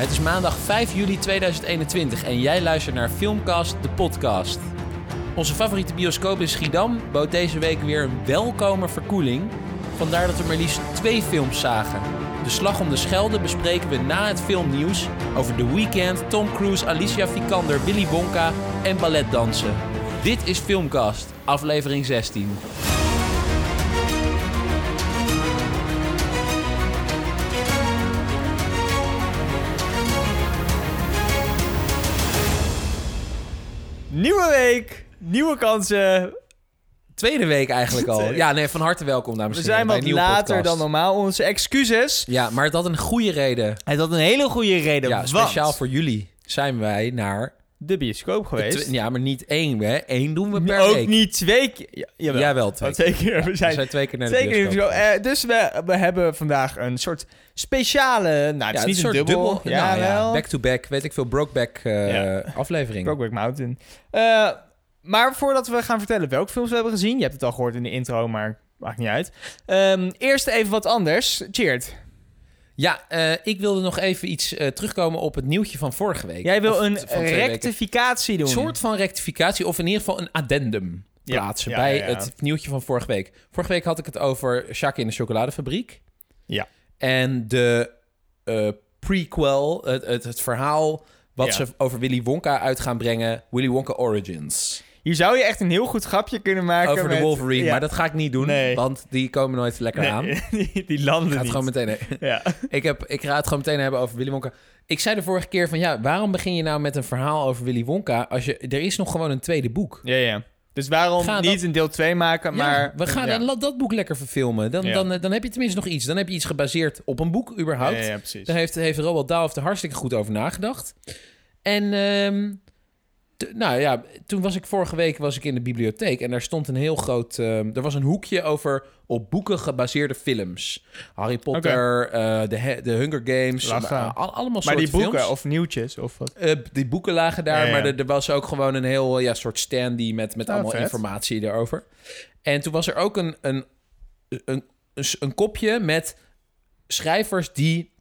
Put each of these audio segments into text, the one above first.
Het is maandag 5 juli 2021 en jij luistert naar Filmcast, de podcast. Onze favoriete bioscoop in Schiedam bood deze week weer een welkome verkoeling. Vandaar dat we maar liefst twee films zagen. De Slag om de Schelde bespreken we na het filmnieuws over The Weeknd, Tom Cruise, Alicia Vikander, Willy Wonka en balletdansen. Dit is Filmcast, aflevering 16. Nieuwe kansen. Tweede week eigenlijk al. Ja, nee, van harte welkom dames We en heren. zijn bij wat een nieuwe later podcast. dan normaal. Onze excuses. Ja, maar het had een goede reden. Het had een hele goede reden. Ja, want speciaal voor jullie zijn wij naar... de bioscoop geweest. ja, maar niet één, hè. Eén doen we per Ook week. niet twee keer. Ja, jawel. Jawel, twee keer. We We zijn, twee keer naar de bioscoop. Eh, dus we, we hebben vandaag een soort speciale... Nou, het Ja, is niet een soort dubbel. Ja, nou ja, wel. back-to-back, weet ik veel, Brokeback eh Ja. aflevering. Brokeback Mountain. Eh, maar voordat we gaan vertellen welke films we hebben gezien... Je hebt het al gehoord in de intro, maar maakt niet uit. Ehm, eerst even wat anders. Cheert. Ja, eh, ik wilde nog even iets eh, terugkomen op het nieuwtje van vorige week. Jij wil Of een weken. rectificatie doen. Een soort van rectificatie, of in ieder geval een addendum plaatsen ja, bij ja, ja. het nieuwtje van vorige week. Vorige week had ik het over Shaki in de chocoladefabriek. Ja. En de eh, prequel, het, het, het verhaal wat ze over Willy Wonka uit gaan brengen, Willy Wonka Origins. Hier zou je echt een heel goed grapje kunnen maken. over de met- Wolverine, ja. maar dat ga ik niet doen, Nee. want die komen nooit lekker aan. Die, die Ik landen ga het niet. gewoon meteen... Ja. Ik, heb, ik ga het gewoon meteen hebben over Willy Wonka. Ik zei de vorige keer van ja, waarom begin je nou met een verhaal over Willy Wonka als je er is nog gewoon een tweede boek? ja, ja. Dus waarom niet dat- een deel 2 maken, Ja, maar... we gaan ja. dan dat boek lekker verfilmen. Dan, Ja. dan, dan heb je tenminste nog iets. Dan heb je iets gebaseerd op een boek überhaupt. Ja, precies. Daar heeft, heeft Roald Dahl er hartstikke goed over nagedacht. En ehm, nou ja, toen was ik vorige week was ik in de bibliotheek en daar stond een heel groot. ehm, er was een hoekje over op boeken gebaseerde films. Harry Potter, eh, de, de Hunger Games, al- allemaal Maar die boeken films. of nieuwtjes of wat? Eh, die boeken lagen daar, Ja, ja. maar er, er was ook gewoon een heel ja, soort standy met, met Oh, allemaal vet. informatie erover. En toen was er ook een, een, een, een, een kopje met schrijvers die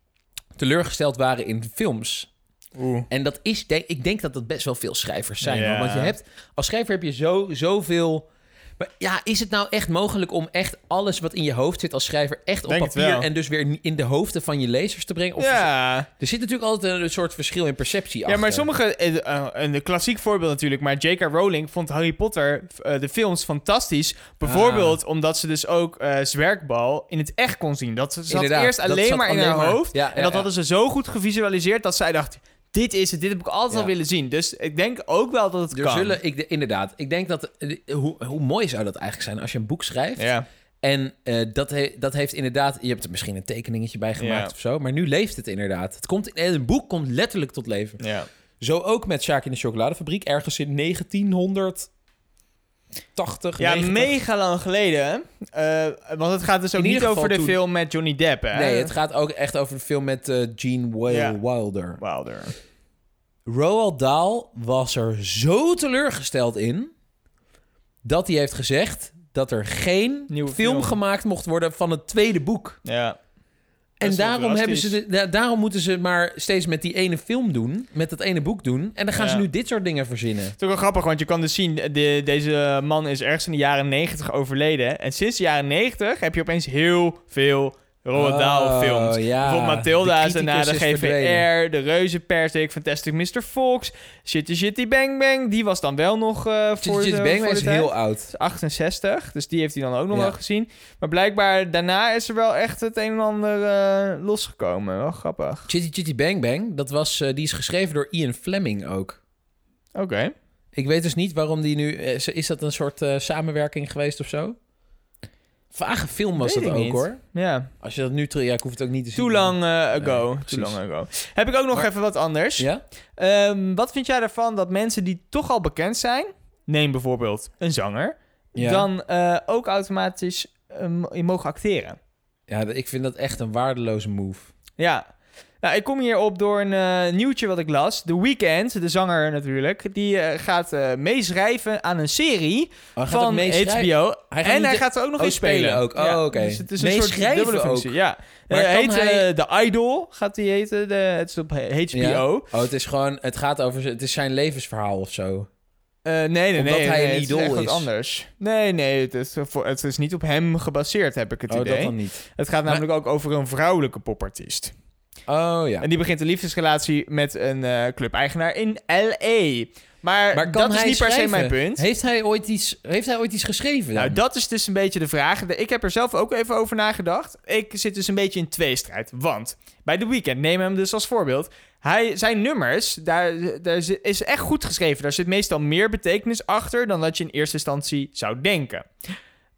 teleurgesteld waren in films. Oeh. En dat is, denk, ik denk dat dat best wel veel schrijvers zijn. Ja. Want je hebt, als schrijver heb je zo, zoveel... Maar ja, is het nou echt mogelijk om echt alles wat in je hoofd zit als schrijver... echt op Denk papier en dus weer in de hoofden van je lezers te brengen? Of Ja. Er zit natuurlijk altijd een, soort verschil in perceptie ja, achter. maar sommige... eh, eh, een klassiek voorbeeld natuurlijk, maar J.K. Rowling vond Harry Potter, eh, de films, fantastisch. Bijvoorbeeld Ah. omdat ze dus ook eh zwerkbal in het echt kon zien. Dat ze zat eerst alleen maar in alleen haar hoofd. Ja, en ja, dat ja. hadden ze zo goed gevisualiseerd dat zij dacht... Dit is het, dit heb ik altijd Ja. al willen zien. Dus ik denk ook wel dat het Er kan. zullen, ik, inderdaad, ik denk dat... eh, Hoe, hoe mooi zou dat eigenlijk zijn als je een boek schrijft... Ja. En eh, dat, he- dat heeft inderdaad... Je hebt er misschien een tekeningetje bij gemaakt Ja. of zo... maar nu leeft het inderdaad. Het komt, in- een boek komt letterlijk tot leven. Ja. Zo ook met Sjaak in de chocoladefabriek... ergens in 1980, Ja, 90. mega lang geleden. Eh, want het gaat dus ook niet over de toen- film met Johnny Depp, hè? Nee, het gaat ook echt over de film met eh, Gene Ja. Wilder. Wilder. Roald Dahl was er zo teleurgesteld in... dat hij heeft gezegd... dat er geen film, film. gemaakt mocht worden van het tweede boek. Ja. En daarom, hebben ze de, da- daarom moeten ze maar steeds met die ene film doen, met dat ene boek doen. En dan gaan Ja. ze nu dit soort dingen verzinnen. Het is ook wel grappig, want je kan dus zien... De, deze man is ergens in de jaren 90 overleden. En sinds de jaren 90 heb je opeens heel veel Roald Dahl films. Oh, ja. Bijvoorbeeld Matilda is daarna de is GVR, verdwenen. de Reuzenpersik, Fantastic Mr. Fox, Shitty Shitty Bang Bang. Die was dan wel nog eh voor Chitty de, Chitty Bang Bang de is tijd. heel oud. is 68, dus die heeft hij dan ook nog Ja. wel gezien. Maar blijkbaar daarna is er wel echt het een en ander eh, losgekomen. Wel grappig. Chitty Chitty Bang Bang, dat was, eh, die is geschreven door Ian Fleming ook. Oké. Ik weet dus niet waarom die nu... Is dat een soort samenwerking geweest of zo? Vage film was Weet dat ook niet. hoor. Ja. Als je dat nu terug... Ja, ik hoef het ook niet te zien. Too long eh, ago. Nee, Too long ago. Heb ik ook nog Maar- even wat anders. Ja? Ehm, wat vind jij ervan dat mensen die toch al bekend zijn... Neem bijvoorbeeld een zanger... Ja. dan eh, ook automatisch eh, mo- mogen acteren. Ja, ik vind dat echt een waardeloze move. Ja. Nou, ik kom hierop door een eh, nieuwtje wat ik las. The Weeknd, de zanger natuurlijk, die eh, gaat eh, meeschrijven aan een serie Oh, hij van. HBO. Hij en hij de- gaat er ook nog Oh, in spelen. spelen ook. Oh, oké. Dus het is een soort dubbele ook. functie. Ja. Maar heet hij- The Idol, gaat die heten. De, het is op HBO. Ja. Oh, het is gewoon, het gaat over, het is zijn levensverhaal of zo. Eh, nee, nee, Omdat nee. hij nee, een het is idool wat is. anders. Nee, nee, het is, voor, het is niet op hem gebaseerd, heb ik het Oh, idee. dat dan niet. Het gaat namelijk ook over een vrouwelijke popartiest. Oh ja. En die begint een liefdesrelatie met een eh clubeigenaar in L.A. Maar, dat is niet per se mijn punt. Heeft hij ooit iets, heeft hij ooit iets geschreven dan? Nou, dat is dus een beetje de vraag. Ik heb er zelf ook even over nagedacht. Ik zit dus een beetje in tweestrijd. Want bij The Weeknd, neem hem dus als voorbeeld. Hij, zijn nummers, daar, daar is echt goed geschreven. Daar zit meestal meer betekenis achter dan dat je in eerste instantie zou denken.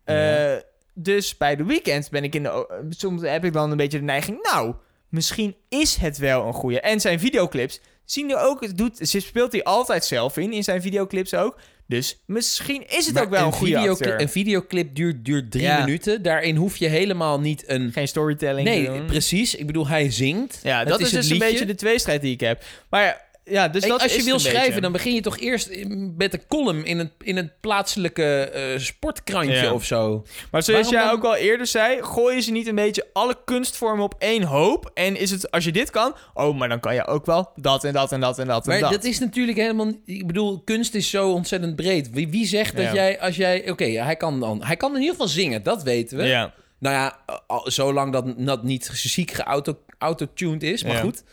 Ja. Eh, dus bij The Weeknd ben ik in de, soms heb ik dan een beetje de neiging. Nou, misschien is het wel een goeie. En zijn videoclips zien er ook. Het doet, ze speelt hij altijd zelf in, in zijn videoclips ook. Dus misschien is het Maar ook wel een, goede videoclip. Een videoclip duurt, duurt drie Ja. minuten. Daarin hoef je helemaal niet een... Geen storytelling te Nee, precies. Ik bedoel, hij zingt. Ja, dat is, dus een beetje de tweestrijd die ik heb. Maar ja, dus En dat als je wil het schrijven, beetje. dan begin je toch eerst met een column in een, in een plaatselijke eh, sportkrantje Ja. of zo. Maar zoals Waarom jij dan- ook al eerder zei, gooien ze niet een beetje alle kunstvormen op één hoop? En is het, als je dit kan, oh, maar dan kan je ook wel dat en dat en dat en dat en Maar dat. dat is natuurlijk helemaal... Ik bedoel, kunst is zo ontzettend breed. Wie, wie zegt dat Ja. jij, als jij... Oké, hij kan dan... Hij kan in ieder geval zingen, dat weten we. Ja. Nou ja, zolang dat, dat niet ziek geauto-tuned is, maar goed.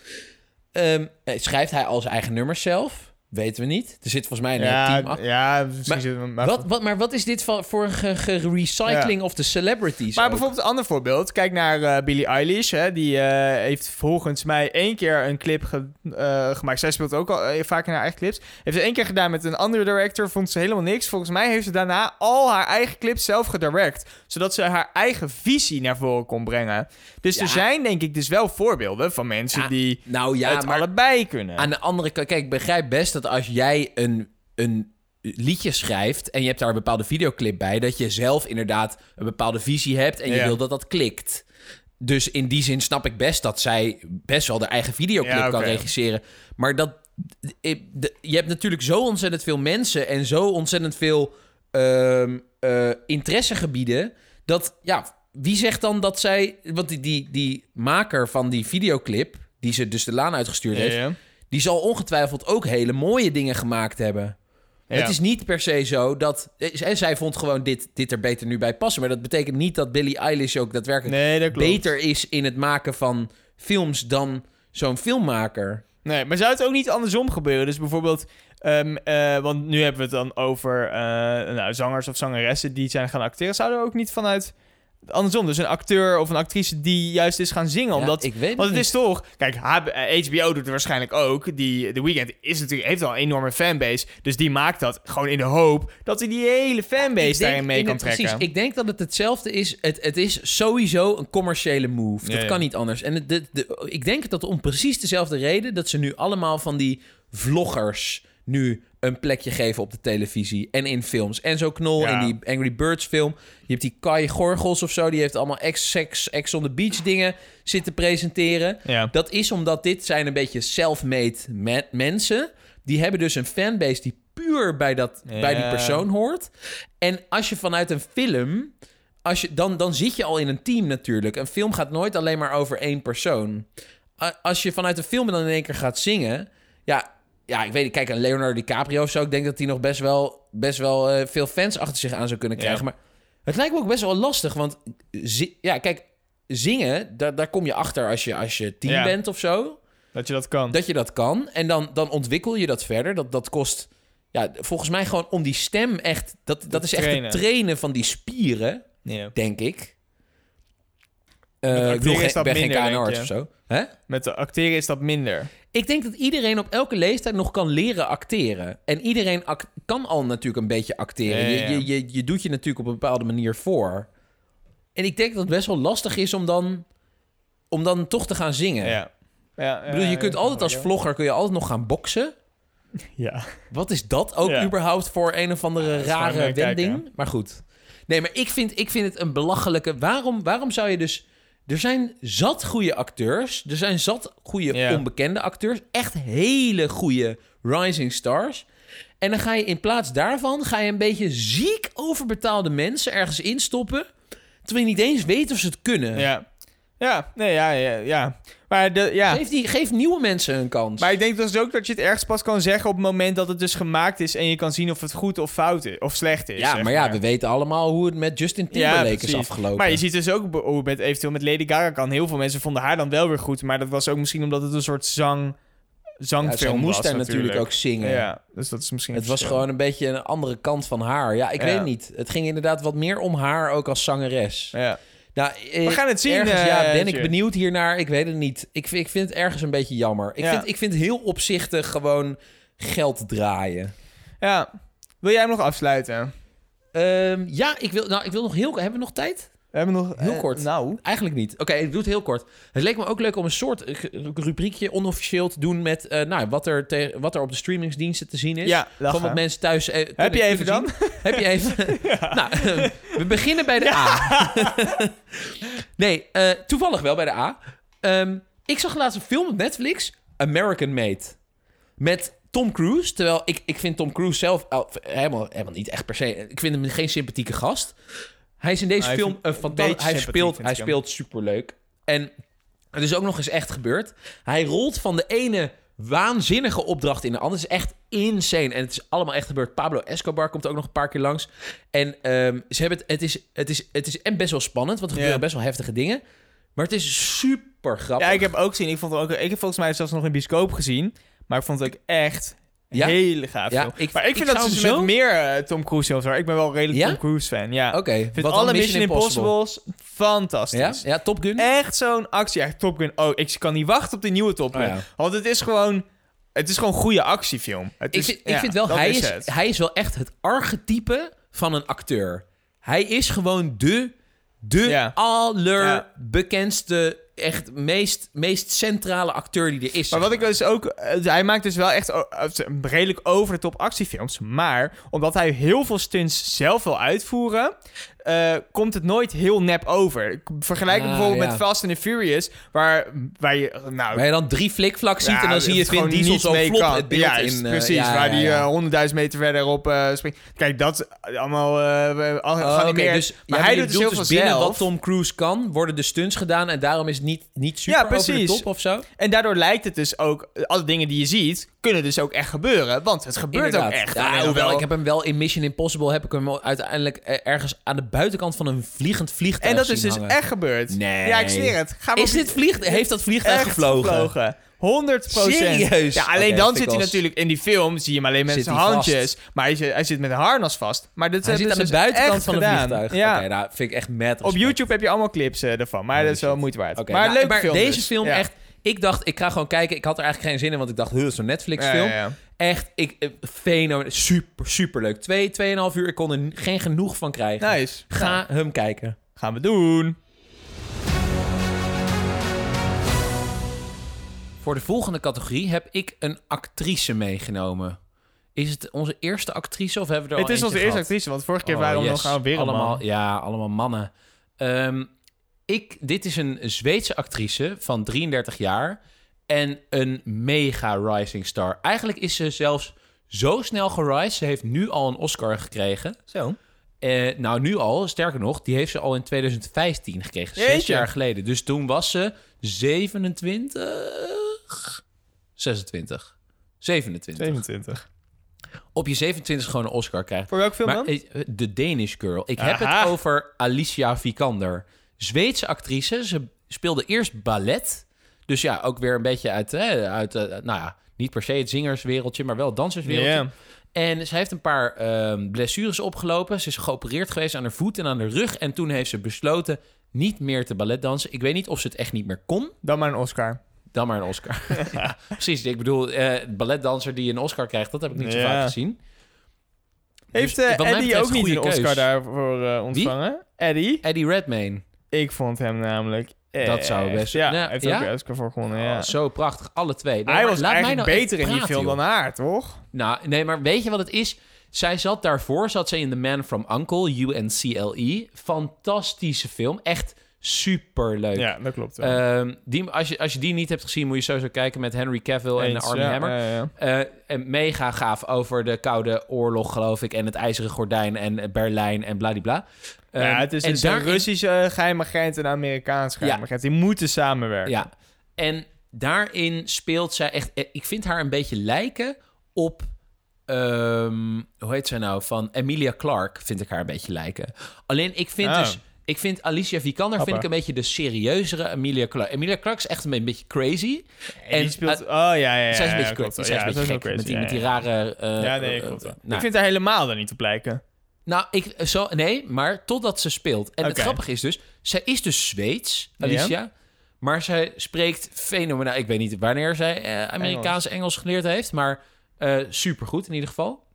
Ehm, eh, schrijft hij al zijn eigen nummers zelf? Weten we niet. Er zit volgens mij een Ja, team achter. ja, misschien Maar Wat, wat, maar wat is dit voor een recycling of de celebrities? maar ook? bijvoorbeeld een ander voorbeeld. Kijk naar eh, Billie Eilish. Hè. Die eh, heeft volgens mij één keer een clip ge- eh, gemaakt. Zij speelt ook al eh, vaak in haar eigen clips. Heeft ze één keer gedaan met een andere director. Vond ze helemaal niks. Volgens mij heeft ze daarna al haar eigen clips zelf gedirect. Zodat ze haar eigen visie naar voren kon brengen. Dus Ja. er zijn denk ik dus wel voorbeelden van mensen die Nou het maar allebei kunnen. aan de andere kant... Kijk, ik begrijp best dat als jij een, een liedje schrijft... en je hebt daar een bepaalde videoclip bij... dat je zelf inderdaad een bepaalde visie hebt... en je Ja. wil dat dat klikt. Dus in die zin snap ik best dat zij best wel de eigen videoclip Ja, kan regisseren. Maar dat... de- Je hebt natuurlijk zo ontzettend veel mensen... en zo ontzettend veel ehm, eh, interessegebieden... dat, ja, wie zegt dan dat zij... Want die, die, die maker van die videoclip... die ze dus de laan uitgestuurd heeft... ja. Die zal ongetwijfeld ook hele mooie dingen gemaakt hebben. Ja. Het is niet per se zo dat... eh, Zij, vond gewoon dit, dit er beter nu bij passen. Maar dat betekent niet dat Billie Eilish ook daadwerkelijk Nee, dat klopt. beter is in het maken van films dan zo'n filmmaker. Nee, maar zou het ook niet andersom gebeuren? Dus bijvoorbeeld, ehm, eh, want nu hebben we het dan over eh, nou, zangers of zangeressen die zijn gaan acteren. Zouden we ook niet vanuit andersom, dus een acteur of een actrice die juist is gaan zingen? Omdat, ja, ik weet het want het niet. is toch, kijk, H- eh, HBO doet het waarschijnlijk ook. Die, The Weeknd is natuurlijk, heeft al een enorme fanbase, dus die maakt dat gewoon in de hoop dat hij die hele fanbase denk daarin mee kan trekken. Precies, ik denk dat het hetzelfde is. Het, het is sowieso een commerciële move. Ja, dat kan niet anders. En het- de, de, ik denk dat om precies dezelfde reden... dat ze nu allemaal van die vloggers nu een plekje geven op de televisie en in films. En zo Knol Ja. in die Angry Birds film. Je hebt die Kai Gorgels of zo... die heeft allemaal ex-sex, ex-on-the beach dingen zitten presenteren. Ja. Dat is omdat dit zijn een beetje self-made me- mensen. Die hebben dus een fanbase die puur bij, dat, Ja. bij die persoon hoort. En als je vanuit een film... Als je, dan, dan zit je al in een team natuurlijk. Een film gaat nooit alleen maar over één persoon. Als je vanuit een film dan in één keer gaat zingen... Ja, ja ik weet niet. Kijk, een Leonardo DiCaprio of zo... Ik denk dat hij nog best wel, best wel eh, veel fans achter zich aan zou kunnen krijgen. Ja. Maar het lijkt me ook best wel lastig. Want ja, kijk, zingen... Daar, daar kom je achter als je, als je team Ja. bent of zo Dat je dat kan. dat je dat kan. En dan, dan ontwikkel je dat verder. Dat, dat kost, ja, volgens mij gewoon om die stem echt... Dat, dat is echt trainen. het trainen van die spieren, Ja. denk ik. Eh ik bedoel, is geen- dat ben minder, je. of zo. Hè? Met de acteren is dat minder. Ik denk dat iedereen op elke leeftijd nog kan leren acteren. En iedereen act- kan al natuurlijk een beetje acteren. Ja, ja, ja. Je, je, je, doet je natuurlijk op een bepaalde manier voor. En ik denk dat het best wel lastig is om dan, om dan toch te gaan zingen. Ja. ja Ik bedoel, je kunt altijd als vlogger kun je altijd nog gaan boksen. Ja. Wat is dat ook Ja. überhaupt voor een of andere rare kijken, wending? Maar goed. Nee, maar ik vind, ik vind het een belachelijke... Waarom, waarom zou je dus Er zijn zat goede acteurs. Er zijn zat goede onbekende acteurs. Echt hele goede rising stars. En dan ga je in plaats daarvan... ga je een beetje ziek overbetaalde mensen ergens instoppen... terwijl je niet eens weet of ze het kunnen. Ja. Ja, nee, ja, ja, ja. Maar, de, ja. Geef, die, geef nieuwe mensen een kans. maar ik denk dus ook dat je het ergens pas kan zeggen op het moment dat het dus gemaakt is en je kan zien of het goed of fout is, of slecht is. ja, zeg maar ja, we weten allemaal hoe het met Justin Timberlake is afgelopen. Maar je ziet dus ook hoe het met, eventueel met Lady Gaga kan. Heel veel mensen vonden haar dan wel weer goed, maar dat was ook misschien omdat het een soort zang, ja, zangfilm ze moest was daar natuurlijk ook zingen. Ja, dus dat is misschien Het was gewoon een beetje een andere kant van haar. Ja, ik Ja. weet niet. Het ging inderdaad wat meer om haar ook als zangeres. Ja. Nou, eh, We gaan het zien, Ergens, eh, ja, ben ik benieuwd hiernaar. Ik weet het niet. Ik, vind- ik vind het ergens een beetje jammer. Ik, Ja. vind, ik vind heel opzichtig gewoon geld draaien. ja. Wil jij hem nog afsluiten? Ehm, ja, ik wil, nou, ik wil nog heel... Hebben we nog tijd? We hebben nog... Heel eh, kort. Nou. Eigenlijk niet. Oké, ik doe het heel kort. Het leek me ook leuk om een soort rubriekje onofficieel te doen met eh, nou, wat, er te- wat er op de streamingsdiensten te zien is. Ja. Van wat mensen thuis. eh, Heb je even dan? Heb je even? Nou, we beginnen bij de A. nee, toevallig wel bij de A. Ehm, ik zag laatst een film op Netflix, American Made. Met Tom Cruise. Terwijl ik, ik vind Tom Cruise zelf oh, helemaal, helemaal niet echt per se. Ik vind hem geen sympathieke gast. Hij is in deze Hij film een fantastisch. Hij speelt, hij speelt superleuk. En het is ook nog eens echt gebeurd. Hij rolt van de ene waanzinnige opdracht in de andere. Het is echt insane. En het is allemaal echt gebeurd. Pablo Escobar komt ook nog een paar keer langs. En ehm, ze hebben het, het, is, het, is, het is en best wel spannend, want er gebeuren best wel heftige dingen. Maar het is super grappig. Ja, ik heb ook gezien. Ik, vond ook, ik heb volgens mij zelfs nog in bioscoop gezien. Maar ik vond het ook echt Ja? hele gaaf. Ja, ik- maar ik ik vind dat ze hem met meer eh, Tom Cruise films. Ik ben wel redelijk Ja? Tom Cruise fan. Ja. Oké. Vind alle Mission, Impossibles fantastisch. Ja? Top Gun? Echt zo'n actie. Echt Top Gun. Oh, ik kan niet wachten op die nieuwe Top Gun. Oh, ja. Want het is gewoon... Het is gewoon een goede actiefilm. Het Ik is, vind, ik vind wel, hij is is, hij is wel echt het archetype van een acteur. Hij is gewoon de, de allerbekendste, echt meest, meest centrale acteur die er is. Maar wat ik dus ook... eh, Hij maakt dus wel echt o- eh, redelijk over de top actiefilms. Maar omdat hij heel veel stunts zelf wil uitvoeren... eh, komt het nooit heel nep over. Ik vergelijk het Ah, bijvoorbeeld ja. met Fast and the Furious... waar, waar je... Nou, Waar je dan drie flikvlaks ziet Ja, en dan zie je het Vin gewoon Diesel niet zo mee flop kan. het beeld Juist, in. eh, precies, ja, waar die eh, honderdduizend meter verderop springt. Kijk, dat allemaal al Oh, oké, dus, maar hij doet dus bedoelt heel veel binnen zelf. wat Tom Cruise kan, worden de stunts gedaan en daarom is het niet, niet super over de top of zo. En daardoor lijkt het dus ook... Alle dingen die je ziet, kunnen dus ook echt gebeuren. Want het gebeurt Inderdaad. ook echt. Ja, hoewel, wel- ik heb hem wel in Mission Impossible heb ik hem uiteindelijk eh, ergens aan de buitenkant van een vliegend vliegtuig En dat is dus hangen. echt gebeurd. Nee. Ja, ik zweer het. Ga maar Is dit vlieg... Heeft dat vliegtuig echt gevlogen? 100% Serieus? Ja, alleen dan zit hij natuurlijk in die film. Zie je hem alleen met Zit zijn vast? handjes. Maar hij zit, hij zit met een harnas vast. Maar dit Hij zit aan de dus buitenkant van gedaan. vliegtuig. Ja. Nou vind ik echt mad Op. YouTube heb je allemaal clips eh, ervan. Maar dat is wel moeite waard. Maar nou, leuke maar film deze dus. film Ja. echt... Ik dacht, ik ga gewoon kijken. Ik had er eigenlijk geen zin in, want ik dacht, huh, zo'n Netflix Ja, film. ja, ja. Echt, ik, eh. Super, super leuk. Twee, tweeënhalf uur. Ik kon er geen genoeg van krijgen. Nice. Ga Nou, hem kijken. gaan we doen. Voor de volgende categorie heb ik een actrice meegenomen. Is het onze eerste actrice of hebben we er Het al is onze eerste gehad? actrice. Want vorige keer Oh, waren we yes. nog aan weer allemaal. Ja, allemaal mannen. Ehm, ik, dit is een Zweedse actrice van 33 jaar en een mega rising star. Eigenlijk is ze zelfs zo snel gerised. Ze heeft nu al een Oscar gekregen. Zo. Eh, nou, nu al, sterker nog, die heeft ze al in 2015 gekregen. Zes Jeetje. jaar geleden. Dus toen was ze 27... 26. 27. 27. Op je 27 gewoon een Oscar krijgen. Voor welke film Maar dan? eh, de Danish Girl. Ik heb het over Alicia Vikander. Zweedse actrice. Ze speelde eerst ballet. Dus ja, ook weer een beetje uit, hè, uit eh, nou ja, niet per se het zingerswereldje, maar wel het danserswereldje. En ze heeft een paar ehm, blessures opgelopen. Ze is geopereerd geweest aan haar voet en aan haar rug. En toen heeft ze besloten niet meer te balletdansen. Ik weet niet of ze het echt niet meer kon. Dan maar een Oscar. Dan maar een Oscar. ja, precies. Ik bedoel, eh balletdanser die een Oscar krijgt, dat heb ik niet zo vaak gezien. Heeft Dus, eh, Eddie ook niet een Oscar keus. daarvoor ontvangen? Eddie? Eddie Redmayne. Ik vond hem namelijk Dat zou best- Ja, Nou, heeft ja? ook Oscar voor gewonnen, ja. Oh, zo prachtig, alle twee. Nee, hij was laat mij eigenlijk nou beter in die film joh. dan haar, toch? Nou, nee, maar weet je wat het is? Zij zat daarvoor, zat ze in The Man from Uncle, UNCLE. Fantastische film. Echt super leuk. Ja, dat klopt. Ehm, die, als, je, als je die niet hebt gezien, moet je sowieso kijken met Henry Cavill en Eens, Armie ja, Hammer. ja, ja. Eh, en mega gaaf over de Koude Oorlog, geloof ik. En het IJzeren Gordijn en Berlijn en bladibla. ja, Ehm, het is en dus een Russische agent en een agent. Die moeten samenwerken. Ja, en daarin speelt zij echt... eh, Ik vind haar een beetje lijken op... ehm, hoe heet zij nou? Van Emilia Clarke vind ik haar een beetje lijken. Alleen ik vind Oh. dus... Ik vind Alicia Vikander vind ik een beetje de serieuzere Emilia Clarke. Emilia Clarke is echt een beetje crazy. En die speelt... oh, ja, ja, ja. zij is een ja, beetje klopt crazy. wel. Zij is een beetje gek. met die, met die rare... eh, Ja, nee, eh, klopt wel. nou, Ik vind haar helemaal daar niet op lijken. Nou, ik, zo, nee, maar totdat ze speelt. En het grappige is dus, zij is dus Zweeds, Alicia. Maar zij spreekt fenomenaal. Ik weet niet wanneer zij eh, Amerikaans Engels. geleerd heeft, maar eh supergoed in ieder geval.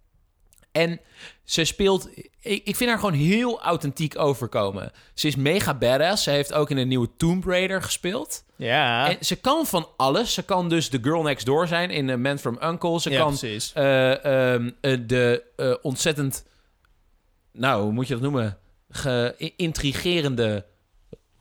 En ze speelt, ik, vind haar gewoon heel authentiek overkomen. Ze is mega badass. Ze heeft ook in een nieuwe Tomb Raider gespeeld. Ja, En ze kan van alles. Ze kan dus de girl next door zijn in A Man from Uncle. Ze ja kan precies. eh, ehm, eh, de eh, ontzettend, nou, hoe moet je dat noemen? Geïntrigerende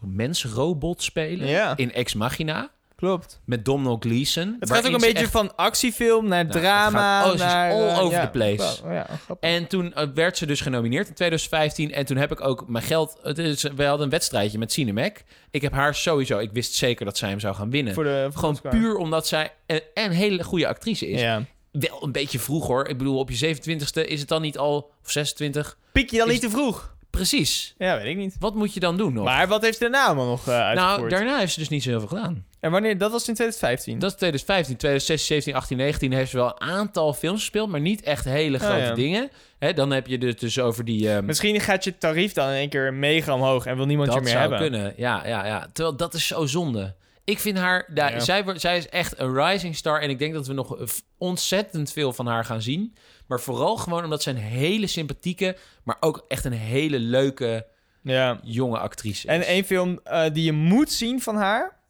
mens-robot spelen Ja. in Ex Machina Klopt. met Domhnall Gleeson. Het gaat ook een beetje echt- van actiefilm naar Nou, drama. gaat- oh, naar, all eh, over ja, the place. wel, ja, grappig. En toen eh, werd ze dus genomineerd in 2015. En toen heb ik ook mijn geld... Het is, we hadden een wedstrijdje met Cinemac. Ik heb haar sowieso... Ik wist zeker dat zij hem zou gaan winnen. voor de, voor de Gewoon Oscar. puur omdat zij een, een hele goede actrice is. Ja. Wel een beetje vroeg hoor. Ik bedoel, op je 27ste is het dan niet al... Of 26? Piek je dan niet te vroeg? Precies. Ja, weet ik niet. Wat moet je dan doen nog? Maar wat heeft ze daarna allemaal nog eh nou, uitgevoerd? daarna heeft ze dus niet zo heel veel gedaan. En wanneer? Dat was in 2015. Dat is 2015, 2016, 17, 18, 19 heeft ze wel een aantal films gespeeld, maar niet echt hele grote Oh, ja. dingen. Hè, dan heb je het dus over die... ehm, Misschien gaat je tarief dan in één keer mega omhoog en wil niemand dat je meer zou hebben. kunnen, ja, ja, ja. Terwijl dat is zo zonde. Ik vind haar... daar- Ja. zij, zij is echt een rising star en ik denk dat we nog ontzettend veel van haar gaan zien. Maar vooral gewoon omdat ze een hele sympathieke, maar ook echt een hele leuke Ja. jonge actrice is. En één film eh, die je moet zien van haar.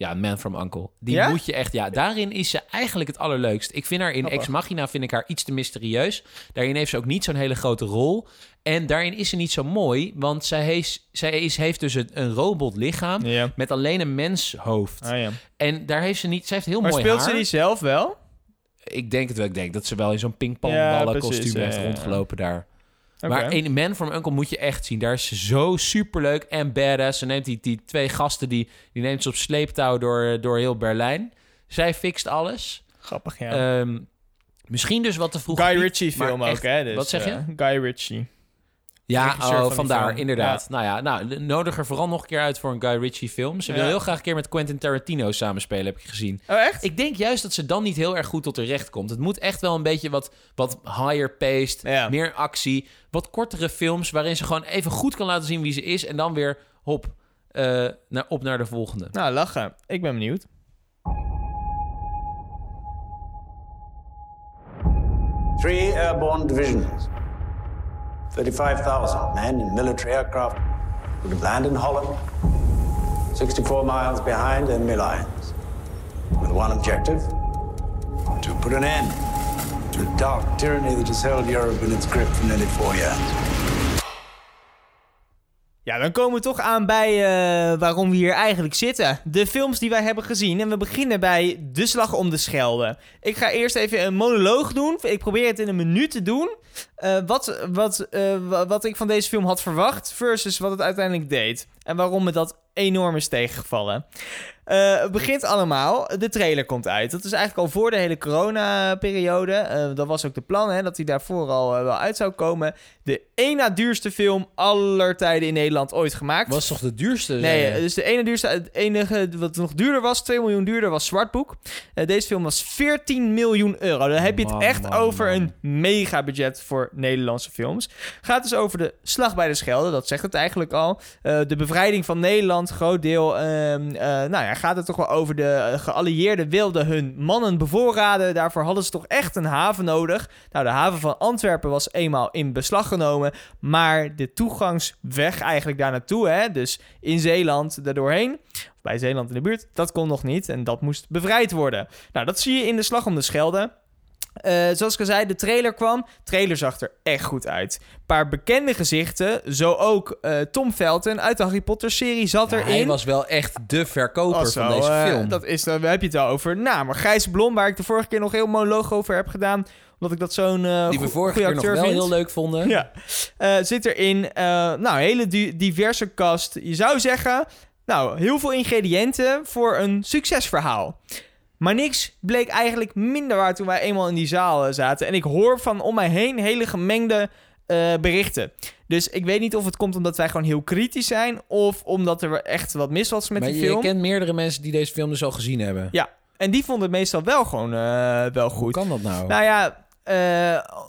Ja, Man from Uncle. Die Ja? moet je echt... Ja, daarin is ze eigenlijk het allerleukst. Ik vind haar in. Ex Machina vind ik haar iets te mysterieus. Daarin heeft ze ook niet zo'n hele grote rol. En daarin is ze niet zo mooi, want zij heeft, zij is, heeft dus een, een robotlichaam Ja. met alleen een menshoofd. Ah, ja. En daar heeft ze niet... Ze heeft heel Maar mooi speelt haar. ze die zelf wel? Ik denk het wel. Ik denk dat ze wel in zo'n pingpongballen kostuum heeft rondgelopen daar. Maar in Man from Uncle moet je echt zien. Daar is ze zo superleuk en badass. Ze neemt die, die twee gasten, die, die neemt ze op sleeptouw door, door heel Berlijn. Zij fixt alles. Grappig, ja. Ehm, misschien dus wat te vroeg. Guy Ritchie film ook, hè? Dus, wat zeg je? eh, Guy Ritchie. Ja, oh, vandaar, film. inderdaad. Ja. Nou ja, nou, nodig er vooral nog een keer uit voor een Guy Ritchie film. Ze wil heel graag een keer met Quentin Tarantino samenspelen, heb ik gezien. Oh, echt? Ik denk juist dat ze dan niet heel erg goed tot haar recht komt. Het moet echt wel een beetje wat, wat higher paced, Ja. meer actie. Wat kortere films waarin ze gewoon even goed kan laten zien wie ze is. En dan weer hop, eh, naar, op naar de volgende. Nou, lachen. Ik ben benieuwd. Three airborne divisions, 35,000 men in military aircraft would landed in Holland, 64 miles behind enemy lines, with one objective to put an end to the dark tyranny that has held Europe in its grip for nearly four years. Ja, dan komen we toch aan bij eh, waarom we hier eigenlijk zitten. De films die wij hebben gezien. En we beginnen bij De Slag om de Schelde. Ik ga eerst even een monoloog doen. Ik probeer het in een minuut te doen. Eh, wat, wat, eh, wa- wat ik van deze film had verwacht versus wat het uiteindelijk deed. En waarom me dat enorm is tegengevallen. Eh, het begint allemaal, de trailer komt uit. Dat is eigenlijk al voor de hele corona-periode. Eh, dat was ook de plan, hè, dat hij daarvoor al eh, wel uit zou komen. De één na duurste film aller tijden in Nederland ooit gemaakt. Was toch de duurste? Nee, dus de ene duurste, het enige wat nog duurder was, 2 miljoen duurder, was Zwartboek. Deze film was 14 miljoen euro. Dan heb je het Man, echt man, over man. een mega budget voor Nederlandse films. Gaat dus over de Slag bij de Schelde, dat zegt het eigenlijk al. De bevrijding van Nederland, groot deel. ehm, eh, nou ja, gaat het toch wel over de eh, geallieerden wilden hun mannen bevoorraden. Daarvoor hadden ze toch echt een haven nodig. Nou, de haven van Antwerpen was eenmaal in beslag genomen. Maar de toegangsweg eigenlijk daar naartoe, hè, dus in Zeeland daardoorheen, of bij Zeeland in de buurt, dat kon nog niet. En dat moest bevrijd worden. Nou, dat zie je in de Slag om de Schelde. Eh, zoals ik al zei, de trailer kwam. De trailer zag er echt goed uit. Een paar bekende gezichten. Zo ook eh, Tom Felton uit de Harry Potter serie zat Ja, erin. hij was wel echt de verkoper Oh, zo, van deze eh, film. dat is, dan heb je het al over. Nou, maar Gijs Blom, waar ik de vorige keer nog heel monoloog over heb gedaan. Omdat ik dat zo'n eh die we vorige keer nog wel vind. heel leuk vonden. Ja, zit erin. nou, hele di- diverse cast. Je zou zeggen, nou, heel veel ingrediënten voor een succesverhaal. Maar niks bleek eigenlijk minder waar toen wij eenmaal in die zaal eh, zaten. En ik hoor van om mij heen hele gemengde eh, berichten. Dus ik weet niet of het komt omdat wij gewoon heel kritisch zijn... of omdat er echt wat mis was met maar die je film. kent meerdere mensen die deze film dus al gezien hebben. Ja, en die vonden het meestal wel gewoon eh, wel Hoe goed. kan dat nou? Nou ja,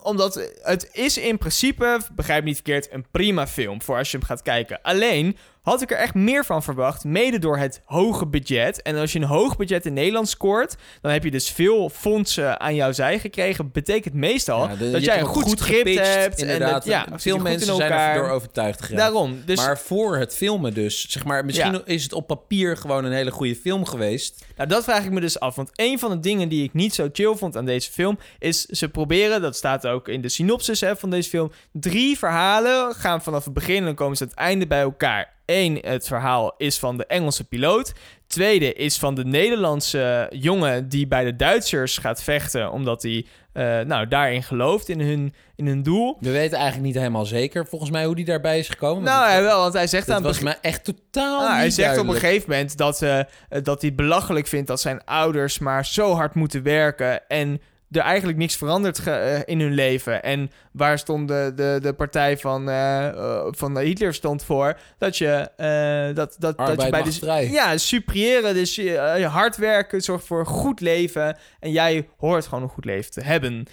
omdat het is in principe, begrijp me niet verkeerd, een prima film voor als je hem gaat kijken. Alleen had ik er echt meer van verwacht, mede door het hoge budget. En als je een hoog budget in Nederland scoort, dan heb je dus veel fondsen aan jouw zij gekregen. Betekent meestal Ja, de- dat jij een hem goed, script gepitcht, hebt. Inderdaad. En dat, ja, veel goed mensen zijn elkaar. er door overtuigd geraakt. Daarom. Dus Maar voor het filmen dus, zeg maar, misschien Ja. is het op papier gewoon een hele goede film geweest. Nou, dat vraag ik me dus af. Want een van de dingen die ik niet zo chill vond aan deze film... is ze proberen, dat staat ook in de synopsis hè, van deze film... drie verhalen gaan vanaf het begin en dan komen ze aan het einde bij elkaar. Eén, het verhaal is van de Engelse piloot. Tweede is van de Nederlandse jongen die bij de Duitsers gaat vechten... omdat hij eh, nou, daarin gelooft, in hun, in hun doel. We weten eigenlijk niet helemaal zeker, volgens mij, hoe die daarbij is gekomen. Nou, ja, wel, want hij zegt dat aan het was me echt totaal Nou, hij zegt op een gegeven moment dat, eh, eh, dat hij belachelijk vindt dat zijn ouders maar zo hard moeten werken en er eigenlijk niks verandert ge- eh, in hun leven. En waar stond de, de, de partij van, eh, van Hitler stond voor? Dat je, eh, dat, dat, dat je bij de vrij. ja, superiëren, dus je, hard werken zorgt voor een goed leven. En jij hoort gewoon een goed leven te hebben.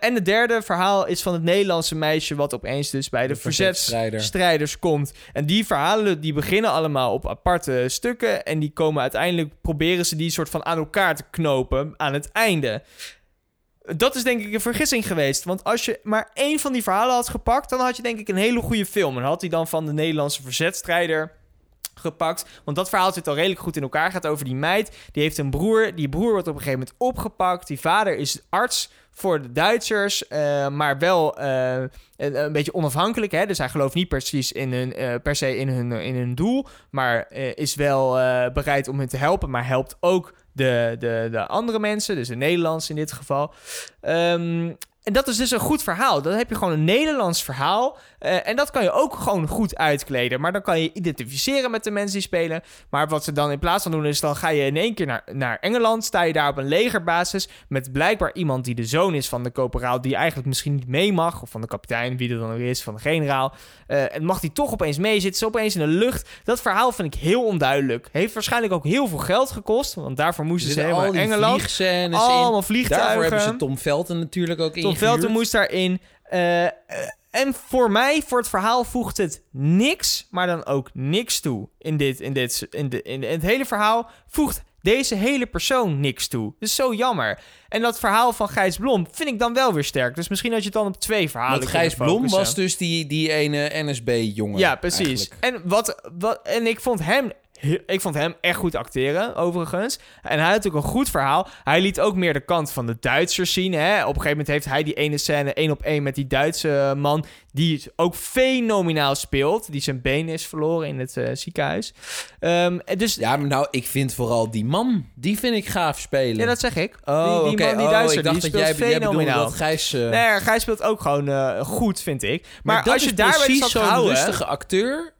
En het derde verhaal is van het Nederlandse meisje... wat opeens dus bij de, De verzetsstrijder. verzetsstrijders komt. En die verhalen die beginnen allemaal op aparte stukken... en die komen uiteindelijk... proberen ze die soort van aan elkaar te knopen aan het einde... Dat is denk ik een vergissing geweest. Want als je maar één van die verhalen had gepakt... dan had je denk ik een hele goede film. En had hij dan van de Nederlandse verzetstrijder gepakt. Want dat verhaal zit al redelijk goed in elkaar. gaat over die meid. Die heeft een broer. Die broer wordt op een gegeven moment opgepakt. Die vader is arts voor de Duitsers. eh, maar wel eh, een, beetje onafhankelijk. Hè? Dus hij gelooft niet precies in hun, eh, per se in hun, in hun doel. Maar is wel bereid om hen te helpen. Maar helpt ook de, de, de andere mensen. Dus de Nederlands in dit geval. Ehm, en dat is dus een goed verhaal. Dan heb je gewoon een Nederlands verhaal. Eh, en dat kan je ook gewoon goed uitkleden. Maar dan kan je identificeren met de mensen die spelen. Maar wat ze dan in plaats van doen is... dan ga je in één keer naar, naar Engeland. Sta je daar op een legerbasis... met blijkbaar iemand die de zoon is van de corporaal... die eigenlijk misschien niet mee mag. Of van de kapitein, wie er dan ook is, van de generaal. Eh, en mag die toch opeens mee zitten. Ze opeens in de lucht. Dat verhaal vind ik heel onduidelijk. Heeft waarschijnlijk ook heel veel geld gekost. Want daarvoor moesten ze helemaal Engeland. vliegscènes Allemaal in. vliegtuigen. Daarvoor hebben ze Tom Felton natuurlijk ook Tom. Felton moest daarin. Eh, eh, en voor mij, voor het verhaal, voegt het niks, maar dan ook niks toe. In, dit, in, dit, in, de, in het hele verhaal voegt deze hele persoon niks toe. Dat is zo jammer. En dat verhaal van Gijs Blom vind ik dan wel weer sterk. Dus misschien had je het dan op twee verhalen Want Gijs Blom was dus die, die ene NSB-jongen. Ja, precies. En, wat, wat, en ik vond hem... Ik vond hem echt goed acteren, overigens. En hij had ook een goed verhaal. Hij liet ook meer de kant van de Duitsers zien. Hè? Op een gegeven moment heeft hij die ene scène één op één met die Duitse man. Die ook fenomenaal speelt. Die zijn been is verloren in het eh, ziekenhuis. En dus ja, Ja, maar nou, ik vind vooral die man, die vind ik gaaf spelen. dat zeg ik. Oh, die, man, die Oh, Duitser, ik dacht die dat speelt jij, jij bedoelde fenomenaal. dat Gijs... eh, Nee, Gijs speelt ook gewoon eh, goed, vind ik. Maar, dat als je is daarbij zo'n houden... rustige acteur...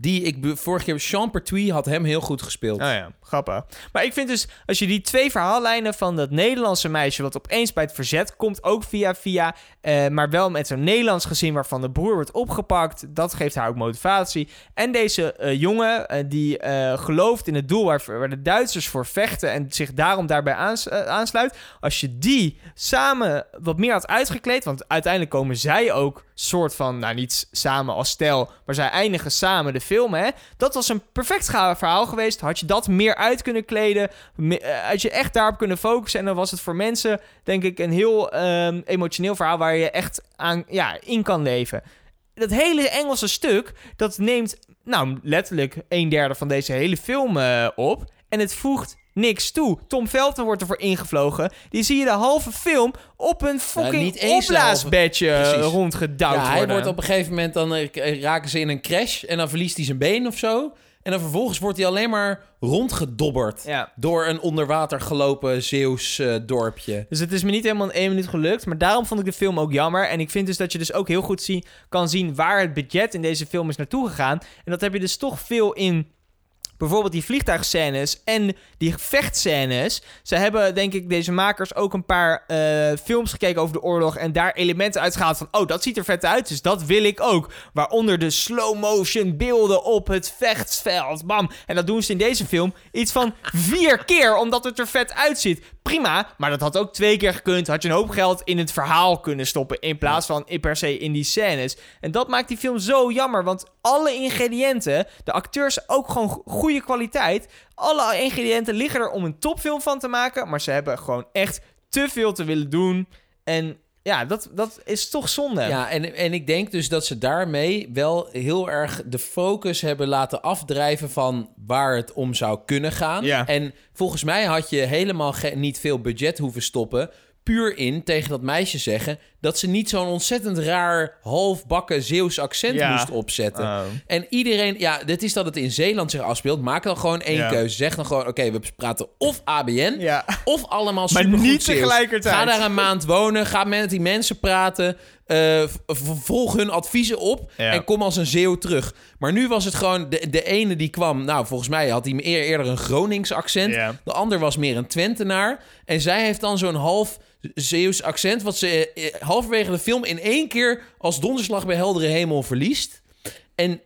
Die ik vorige keer... Sean Pertwee had hem heel goed gespeeld. Oh ja, grappig. Maar ik vind dus, als je die twee verhaallijnen van dat Nederlandse meisje... wat opeens bij het verzet komt, ook via via... eh, maar wel met zo'n Nederlands gezin waarvan de broer wordt opgepakt... dat geeft haar ook motivatie. En deze eh, jongen eh, die eh, gelooft in het doel waar, waar de Duitsers voor vechten... en zich daarom daarbij aans- aansluit... als je die samen wat meer had uitgekleed... want uiteindelijk komen zij ook soort van... nou, niet samen als stel, maar zij eindigen samen de film, hè. Dat was een perfect verhaal geweest. Had je dat meer uit kunnen kleden... eh, had je echt daarop kunnen focussen... en dan was het voor mensen, denk ik, een heel ehm, emotioneel verhaal... waar je echt aan, ja, in kan leven. Dat hele Engelse stuk, dat neemt nou letterlijk een derde van deze hele film eh, op. En het voegt niks toe. Tom Felton wordt ervoor ingevlogen. Die zie je de halve film op een fucking niet eens de halve- opblaasbedje eh, rondgedouwd Ja, hij worden. wordt op een gegeven moment, dan eh, raken ze in een crash en dan verliest hij zijn been of zo. En dan vervolgens wordt hij alleen maar rondgedobberd Ja. door een onder water gelopen Zeeuws eh, dorpje. Dus het is me niet helemaal in één minuut gelukt. Maar daarom vond ik de film ook jammer. En ik vind dus dat je dus ook heel goed zie, kan zien waar het budget in deze film is naartoe gegaan. En dat heb je dus toch veel in bijvoorbeeld die vliegtuigscènes en die gevechtscènes. Ze hebben, denk ik, deze makers ook een paar eh, films gekeken over de oorlog en daar elementen uitgehaald van, oh, dat ziet er vet uit, dus dat wil ik ook. Waaronder de slow-motion beelden op het vechtsveld, bam. En dat doen ze in deze film iets van vier keer, omdat het er vet uitziet. Prima, maar dat had ook twee keer gekund. Had je een hoop geld in het verhaal kunnen stoppen, in plaats van in per se in die scènes. En dat maakt die film zo jammer, want alle ingrediënten, de acteurs ook gewoon go- goede kwaliteit. Alle ingrediënten liggen er om een topfilm van te maken, maar ze hebben gewoon echt te veel te willen doen. En ja, dat, dat is toch zonde. Ja, en, en ik denk dus dat ze daarmee wel heel erg de focus hebben laten afdrijven van waar het om zou kunnen gaan. Ja. En volgens mij had je helemaal niet veel budget hoeven stoppen. Puur in tegen dat meisje zeggen dat ze niet zo'n ontzettend raar halfbakken Zeeuws accent Ja. moest opzetten. Oh. En iedereen, ja, dit is dat het in Zeeland zich afspeelt. Maak dan gewoon één Ja. keuze. Zeg dan gewoon, oké, we praten of ABN Ja. of allemaal Maar niet tegelijkertijd. Ga daar een maand wonen. Ga met die mensen praten. eh, volg hun adviezen op. Ja. En kom als een zeeuw terug. Maar nu was het gewoon... De, de ene die kwam... Nou, volgens mij had hij eer- eerder een Gronings accent. Ja. De ander was meer een Twentenaar. En zij heeft dan zo'n half Zeeuws accent... wat ze eh, halverwege de film in één keer... als donderslag bij heldere hemel verliest. En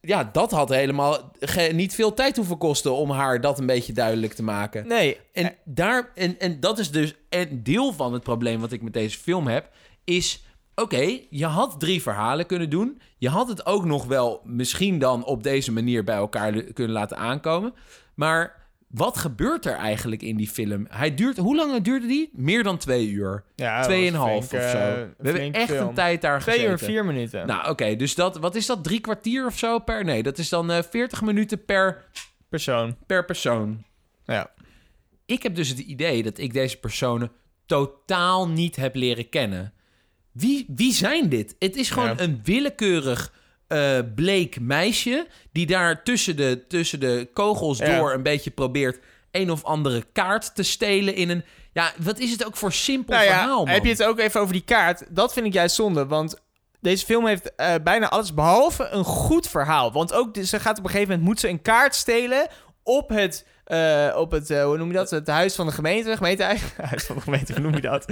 ja, dat had helemaal niet veel tijd hoeven kosten... om haar dat een beetje duidelijk te maken. Nee, En, daar, en, en dat is dus een deel van het probleem wat ik met deze film heb. Is, oké, je had drie verhalen kunnen doen. Je had het ook nog wel misschien dan op deze manier bij elkaar kunnen laten aankomen. Maar wat gebeurt er eigenlijk in die film? Hij duurt, hoe lang duurde die? Meer dan twee uur. Ja, Tweeënhalf of zo. eh, We hebben echt film. een tijd daar twee uur en gezeten. vier minuten. Nou, oké, dus dat, wat is dat? Drie kwartier of zo per? Nee, dat is dan eh 40 minuten per, persoon. per persoon. Ja. Ik heb dus het idee dat ik deze personen totaal niet heb leren kennen. Wie, wie zijn dit? Het is gewoon Ja. een willekeurig eh, bleek meisje... die daar tussen de, tussen de kogels Ja. door een beetje probeert... een of andere kaart te stelen in een... Ja, wat is het ook voor simpel Nou ja, verhaal, man? heb je het ook even over die kaart? Dat vind ik juist zonde, want deze film heeft eh, bijna alles behalve een goed verhaal. Want ook, ze gaat op een gegeven moment, moet ze een kaart stelen op het, eh, op het eh, hoe noem je dat? Het huis van de gemeente, gemeentehuis, huis van de gemeente, hoe noem je dat?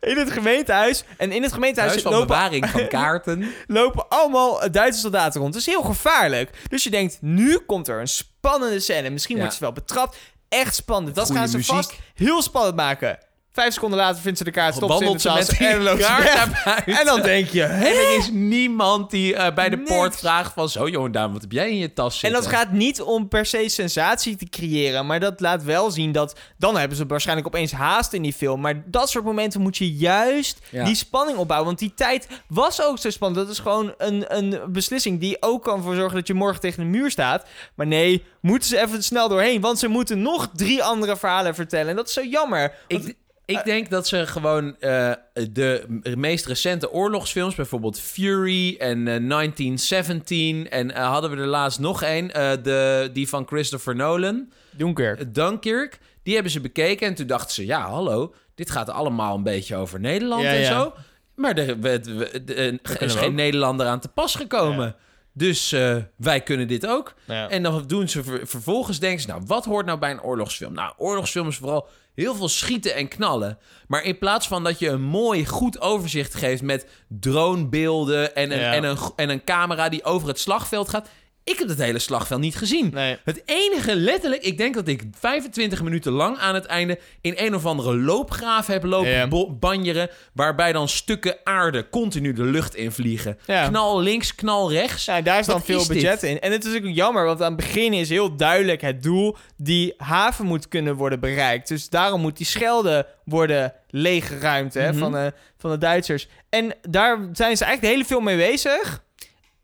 In het gemeentehuis. En in het gemeentehuis Huis van lopen, bewaring van kaarten. lopen allemaal Duitse soldaten rond. Dat is heel gevaarlijk. Dus je denkt, nu komt er een spannende scène. Misschien Ja. wordt ze wel betrapt. Echt spannend. Dat Goeie gaan ze muziek. vast heel spannend maken. Vijf seconden later vindt ze de kaart, stopt ze in de tas en loopt ze. En dan denk je, En hè? er is niemand die eh, bij de Niks. poort vraagt van... Zo, jongen, Daan, wat heb jij in je tas En zitten? dat gaat niet om per se sensatie te creëren, maar dat laat wel zien dat... Dan hebben ze waarschijnlijk opeens haast in die film. Maar dat soort momenten moet je juist Ja. die spanning opbouwen. Want die tijd was ook zo spannend. Dat is gewoon een, een beslissing die ook kan voor zorgen dat je morgen tegen de muur staat. Maar nee, moeten ze even snel doorheen. Want ze moeten nog drie andere verhalen vertellen. En dat is zo jammer. Ik, ik denk dat ze gewoon eh, de meest recente oorlogsfilms, bijvoorbeeld Fury en eh, 1917, en eh, hadden we er laatst nog een, eh, de, die van Christopher Nolan, Dunkirk. eh, Dunkirk, die hebben ze bekeken en toen dachten ze, ja, hallo, dit gaat allemaal een beetje over Nederland Ja, en ja. zo. Maar er, we- we- de- er is geen ook. Nederlander aan te pas gekomen. Ja. Dus eh, wij kunnen dit ook. Ja. En dan doen ze ver- vervolgens denken ze, nou, wat hoort nou bij een oorlogsfilm? Nou, oorlogsfilm is vooral heel veel schieten en knallen. Maar in plaats van dat je een mooi, goed overzicht geeft met dronebeelden en een, Ja. en, een, en een camera die over het slagveld gaat. Ik heb het hele slagveld niet gezien. Nee. Het enige, letterlijk, ik denk dat ik 25 minuten lang aan het einde in een of andere loopgraaf heb lopen Ja. bo- banjeren. Waarbij dan stukken aarde continu de lucht in vliegen. Ja. Knal links, knal rechts. Ja, daar is dan Wat veel is budget in. En het is ook jammer, want aan het begin is heel duidelijk het doel. Die haven moet kunnen worden bereikt. Dus daarom moet die Schelde worden leeggeruimd hè, Mhm. van, de, van de Duitsers. En daar zijn ze eigenlijk de hele film mee bezig.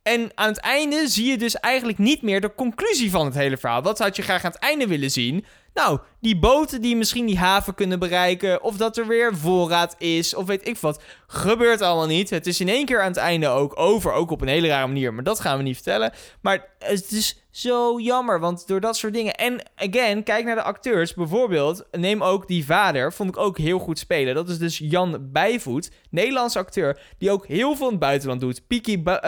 En aan het einde zie je dus eigenlijk niet meer de conclusie van het hele verhaal. Wat had je graag aan het einde willen zien? Nou, die boten die misschien die haven kunnen bereiken, of dat er weer voorraad is, of weet ik wat, gebeurt allemaal niet. Het is in één keer aan het einde ook over, ook op een hele rare manier, maar dat gaan we niet vertellen. Maar het is zo jammer, want door dat soort dingen. En again, kijk naar de acteurs. Bijvoorbeeld, neem ook die vader, vond ik ook heel goed spelen. Dat is dus Jan Bijvoet, Nederlandse acteur, die ook heel veel in het buitenland doet. Peaky, eh,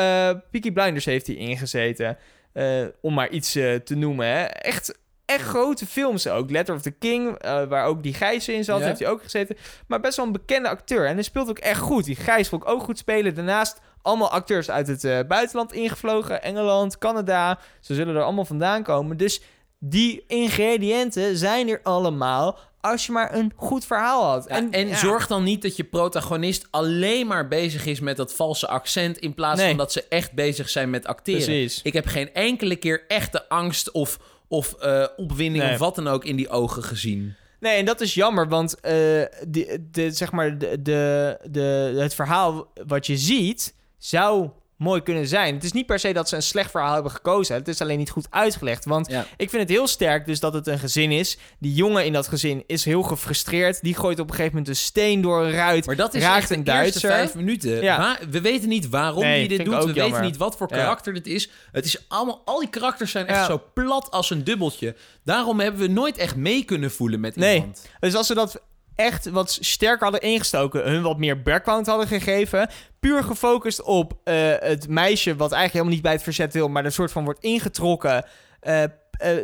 Peaky Blinders heeft hij ingezeten, eh, om maar iets eh, te noemen. Hè. Echt, echt grote films ook. Letter of the King, eh, waar ook die Gijs in zat, Ja. heeft hij ook gezeten. Maar best wel een bekende acteur. En hij speelt ook echt goed. Die Gijs vond ik ook goed spelen. Daarnaast allemaal acteurs uit het eh, buitenland ingevlogen. Engeland, Canada. Ze zullen er allemaal vandaan komen. Dus die ingrediënten zijn er allemaal als je maar een goed verhaal had. Ja, en ja, zorg dan niet dat je protagonist alleen maar bezig is met dat valse accent... in plaats Nee. van dat ze echt bezig zijn met acteren. Precies. Ik heb geen enkele keer echte angst of, of eh, opwinding Nee. of wat dan ook in die ogen gezien. Nee, en dat is jammer, want eh, die, de, zeg maar de, de, de, het verhaal wat je ziet zou mooi kunnen zijn. Het is niet per se dat ze een slecht verhaal hebben gekozen. Het is alleen niet goed uitgelegd. Want Ja. ik vind het heel sterk dus dat het een gezin is. Die jongen in dat gezin is heel gefrustreerd. Die gooit op een gegeven moment een steen door een ruit. Maar dat is raakt een eerste Duitser. vijf minuten. Ja. We weten niet waarom Nee, hij dit doet. We weten niet wat voor Ja. karakter dit is. Het is allemaal... Al die karakters zijn echt zo plat als een dubbeltje. Daarom hebben we nooit echt mee kunnen voelen met Nee. iemand. Dus als ze dat echt wat sterker hadden ingestoken, hun wat meer background hadden gegeven, puur gefocust op eh, het meisje wat eigenlijk helemaal niet bij het verzet wil, maar er soort van wordt ingetrokken. eh, eh,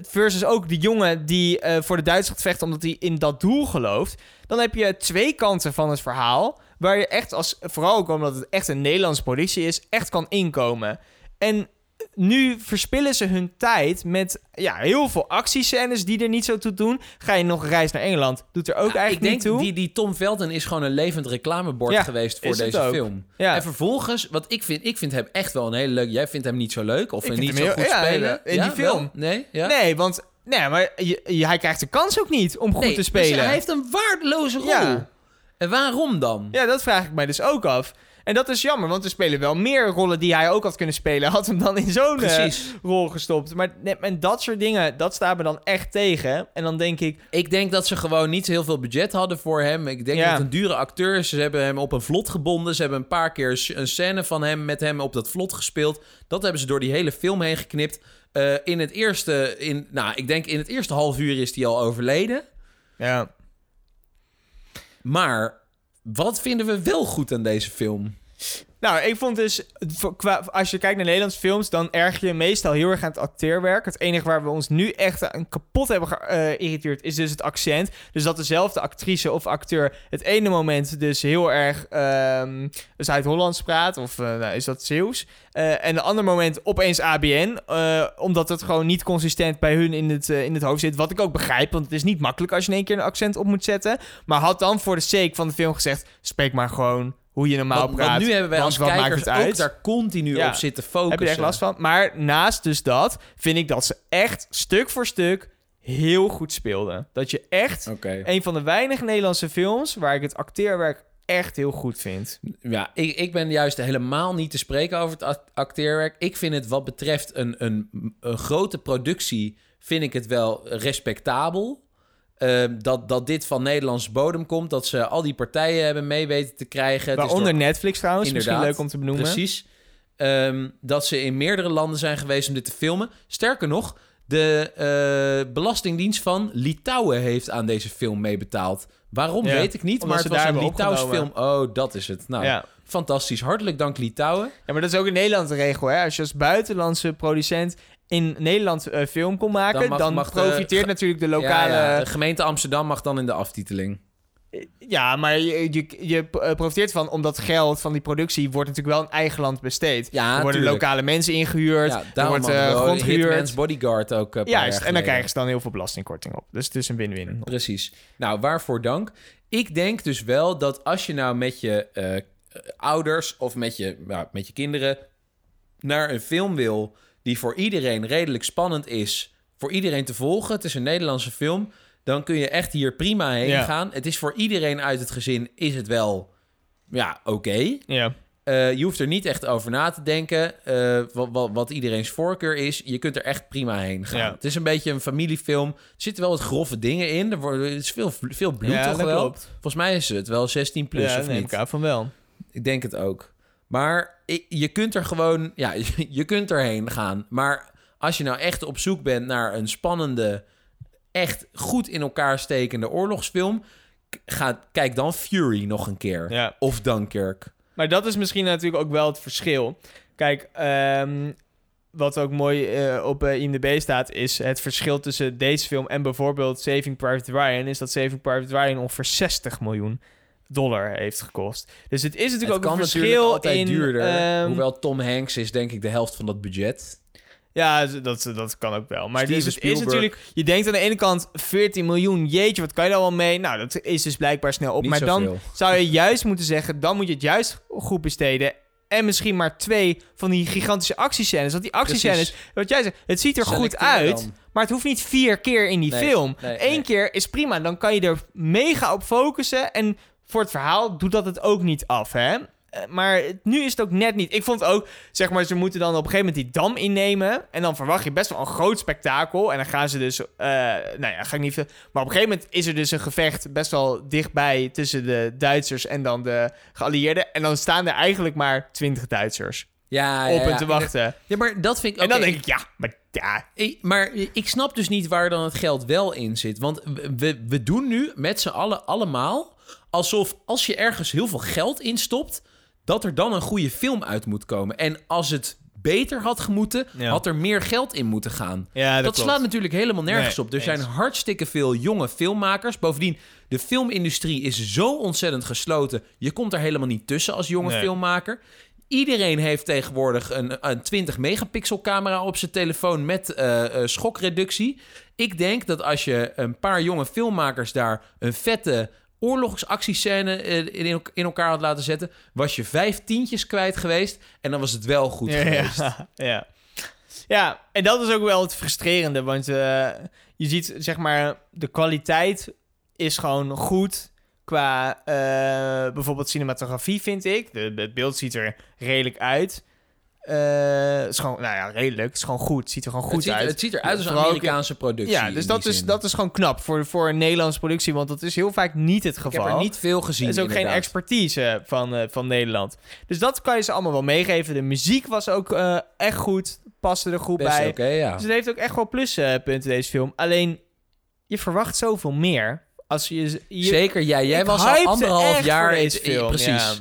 versus ook de jongen die voor de Duitsers gaat omdat hij in dat doel gelooft. Dan heb je twee kanten van het verhaal. Waar je echt als, vooral ook omdat het echt een Nederlandse productie is, echt kan inkomen. En nu verspillen ze hun tijd met ja, heel veel actiescènes die er niet zo toe doen. Ga je nog een reis naar Engeland? Doet er ook Ja, eigenlijk ik denk niet toe. Die, die Tom Felton is gewoon een levend reclamebord Ja, geweest voor deze film. Ja. En vervolgens, wat ik vind, ik vind hem echt wel een hele leuk. Jij vindt hem niet zo leuk of Ik niet zo heel- goed spelen in die wel? film. Nee. Nee, want nee, maar je, je- hij krijgt de kans ook niet om goed Nee, te dus spelen. hij heeft een waardeloze rol. En waarom dan? Ja, dat vraag ik mij dus ook af. En dat is jammer, want er spelen wel meer rollen die hij ook had kunnen spelen. Had hem dan in zo'n eh, rol gestopt. Maar en dat soort dingen, dat staat me dan echt tegen. En dan denk ik, Ik denk dat ze gewoon niet heel veel budget hadden voor hem. Ik denk Ja. dat het een dure acteur is. Ze hebben hem op een vlot gebonden. Ze hebben een paar keer een scène van hem met hem op dat vlot gespeeld. Dat hebben ze door die hele film heen geknipt. Eh, in het eerste, in, nou, ik denk in het eerste half uur is hij al overleden. ja, Maar wat vinden we wel goed aan deze film? Nou, ik vond dus, als je kijkt naar Nederlandse films, dan erg je meestal heel erg aan het acteerwerk. Het enige waar we ons nu echt aan kapot hebben geïrriteerd is dus het accent. Dus dat dezelfde actrice of acteur het ene moment dus heel erg ehm Zuid-Hollands praat, of eh, nou, is dat Zeeuws. Eh, en de andere moment opeens ABN, eh, omdat het gewoon niet consistent bij hun in het, eh, in het hoofd zit. Wat ik ook begrijp, want het is niet makkelijk als je in één keer een accent op moet zetten. Maar had dan voor de sake van de film gezegd, spreek maar gewoon hoe je normaal Want, praat. want nu hebben wij als kijkers het ook uit? daar continu Ja. op zitten focussen. Heb je echt last van? Maar naast dus dat, vind ik dat ze echt stuk voor stuk heel goed speelden. Dat je echt een van de weinige Nederlandse films waar ik het acteerwerk echt heel goed vind. Ja, ik, ik ben juist helemaal niet te spreken over het act- acteerwerk. Ik vind het wat betreft een, een, een grote productie, vind ik het wel respectabel. Ehm, dat, dat dit van Nederlands bodem komt. Dat ze al die partijen hebben mee weten te krijgen. Waaronder door- Netflix trouwens, misschien leuk om te benoemen. Precies. Ehm, dat ze in meerdere landen zijn geweest om dit te filmen. Sterker nog, de eh, Belastingdienst van Litouwen heeft aan deze film meebetaald. Waarom Ja, weet ik niet, maar ze het was daar een Litouws film. Oh, dat is het. Nou, Ja. fantastisch. Hartelijk dank Litouwen. ja, maar dat is ook in Nederland de regel. Hè? Als je als buitenlandse producent in Nederland eh, film kon maken, Dan dan, mag- mag de profiteert natuurlijk de lokale... Ja, ja. De gemeente Amsterdam mag dan in de aftiteling. Ja, maar je, je, je eh, profiteert van, omdat geld van die productie wordt natuurlijk wel in eigen land besteed. Ja, er worden tuurlijk. lokale mensen ingehuurd, Ja, er wordt eh, we grond gehuurd. Bodyguard ook. eh, Juist, en dan krijgen ze dan heel veel belastingkorting op. Dus het is een win-win. Precies. Nou, waarvoor dank. Ik denk dus wel dat als je nou met je eh, ouders of met je, nou, met je kinderen naar een film wil die voor iedereen redelijk spannend is, voor iedereen te volgen, het is een Nederlandse film, dan kun je echt hier prima heen Ja. gaan. Het is voor iedereen uit het gezin, is het wel, ja, oké. Ja. Eh, je hoeft er niet echt over na te denken eh, wat, wat, wat iedereen's voorkeur is. Je kunt er echt prima heen gaan. Ja. Het is een beetje een familiefilm. Er zitten wel wat grove dingen in. Er, wordt, er is veel, veel bloed Ja, toch wel. klopt. Volgens mij is het wel 16 plus ja, of neem niet. van wel. Ik denk het ook. Maar je kunt er gewoon... Ja, je kunt erheen gaan. Maar als je nou echt op zoek bent naar een spannende... echt goed in elkaar stekende oorlogsfilm... Ga, kijk dan Fury nog een keer. Ja. Of Dunkirk. Maar dat is misschien natuurlijk ook wel het verschil. Kijk, ehm, wat ook mooi eh, op eh, IMDb staat, is het verschil tussen deze film en bijvoorbeeld Saving Private Ryan, is dat Saving Private Ryan ongeveer 60 miljoen dollar heeft gekost. Dus het is natuurlijk het ook een verschil altijd in... duurder. ehm, hoewel Tom Hanks is denk ik de helft van dat budget. Ja, dat, dat kan ook wel. Maar Steven dus is natuurlijk... Je denkt aan de ene kant 14 miljoen, jeetje, wat kan je daar wel mee? Nou, dat is dus blijkbaar snel op. Niet maar dan zou je juist moeten zeggen, dan moet je het juist goed besteden. En misschien maar twee van die gigantische actiescènes. Want die actiescènes, wat jij zegt, het ziet er goed uit. dan. Maar het hoeft niet vier keer in die Nee, film. nee, Eén nee. keer is prima. Dan kan je er mega op focussen. En voor het verhaal doet dat het ook niet af, hè? Eh, Maar nu is het ook net niet. Ik vond ook, zeg maar, ze moeten dan op een gegeven moment die dam innemen. En dan verwacht je best wel een groot spektakel. En dan gaan ze dus, eh, nou ja, ga ik niet veel. Maar op een gegeven moment is er dus een gevecht best wel dichtbij tussen de Duitsers en dan de geallieerden. En dan staan er eigenlijk maar 20 Duitsers Ja, op ja. te wachten. Ja, maar dat vind ik... En dan denk ik, ja, maar ja, Ik- maar ik snap dus niet waar dan het geld wel in zit. Want we- we, we doen nu met z'n allen allemaal alsof als je ergens heel veel geld in stopt, dat er dan een goede film uit moet komen. En als het beter had gemoeten, Ja. had er meer geld in moeten gaan. ja Dat, slaat natuurlijk helemaal nergens Nee, op. Er eens. zijn hartstikke veel jonge filmmakers. Bovendien, de filmindustrie is zo ontzettend gesloten. Je komt er helemaal niet tussen als jonge Nee. filmmaker. Iedereen heeft tegenwoordig een, een 20 megapixel camera op zijn telefoon met eh, eh, schokreductie. Ik denk dat als je een paar jonge filmmakers daar een vette oorlogsactiescène eh, in, in elkaar had laten zetten, was je vijf tientjes kwijt geweest en dan was het wel goed ja, geweest. Ja, ja. ja, en dat is ook wel het frustrerende. Want eh, je ziet, zeg maar, de kwaliteit is gewoon goed. Qua eh, bijvoorbeeld cinematografie, vind ik. De, het beeld ziet er redelijk uit. Eh, is gewoon, nou ja, redelijk. Het is gewoon goed. Het ziet er gewoon goed het, ziet, uit. het ziet eruit als een Amerikaanse productie. ja, in dus dat is, zin. dat is gewoon knap voor, voor een Nederlandse productie. Want dat is heel vaak niet het Ik geval. heb er niet veel gezien. Er is ook geen expertise van, eh, van Nederland. Dus dat kan je ze allemaal wel meegeven. De muziek was ook eh, echt goed. Paste er goed Best bij. ja. Dus het heeft ook echt wel pluspunten, deze film. Alleen, je verwacht zoveel meer. Als je, je Zeker, jij. Jij ik was al anderhalf jaar... film. Precies. ja.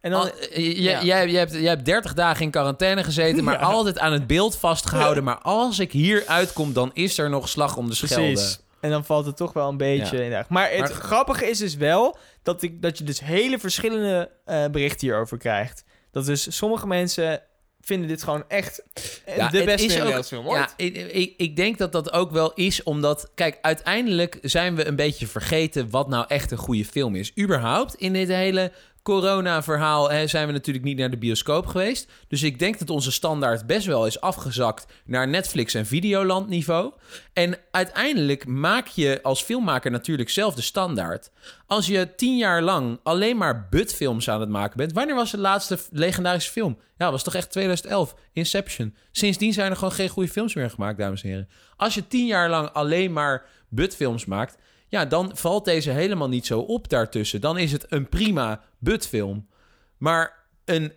En dan, Al- eh, ja. jij, jij, hebt, jij hebt 30 dagen in quarantaine gezeten, maar Ja. altijd aan het beeld vastgehouden. Maar als ik hier uitkom, dan is er nog slag om de schelde. precies. En dan valt het toch wel een beetje Ja. in de. Maar het Maar- grappige is dus wel dat, ik, dat je dus hele verschillende eh, berichten hierover krijgt. Dat dus sommige mensen vinden dit gewoon echt eh, Ja, de beste is ook- Nederlandse film ooit. Ja, ik, ik, ik denk dat dat ook wel is omdat... Kijk, uiteindelijk zijn we een beetje vergeten wat nou echt een goede film is. Überhaupt in dit hele corona-verhaal zijn we natuurlijk niet naar de bioscoop geweest. Dus ik denk dat onze standaard best wel is afgezakt naar Netflix en Videoland niveau. En uiteindelijk maak je als filmmaker natuurlijk zelf de standaard. Als je tien jaar lang alleen maar budfilms aan het maken bent... Wanneer was de laatste legendarische film? Ja, dat was toch echt 2011, Inception. Sindsdien zijn er gewoon geen goede films meer gemaakt, dames en heren. Als je tien jaar lang alleen maar budfilms maakt... ja, dan valt deze helemaal niet zo op daartussen. Dan is het een prima budfilm. Maar een...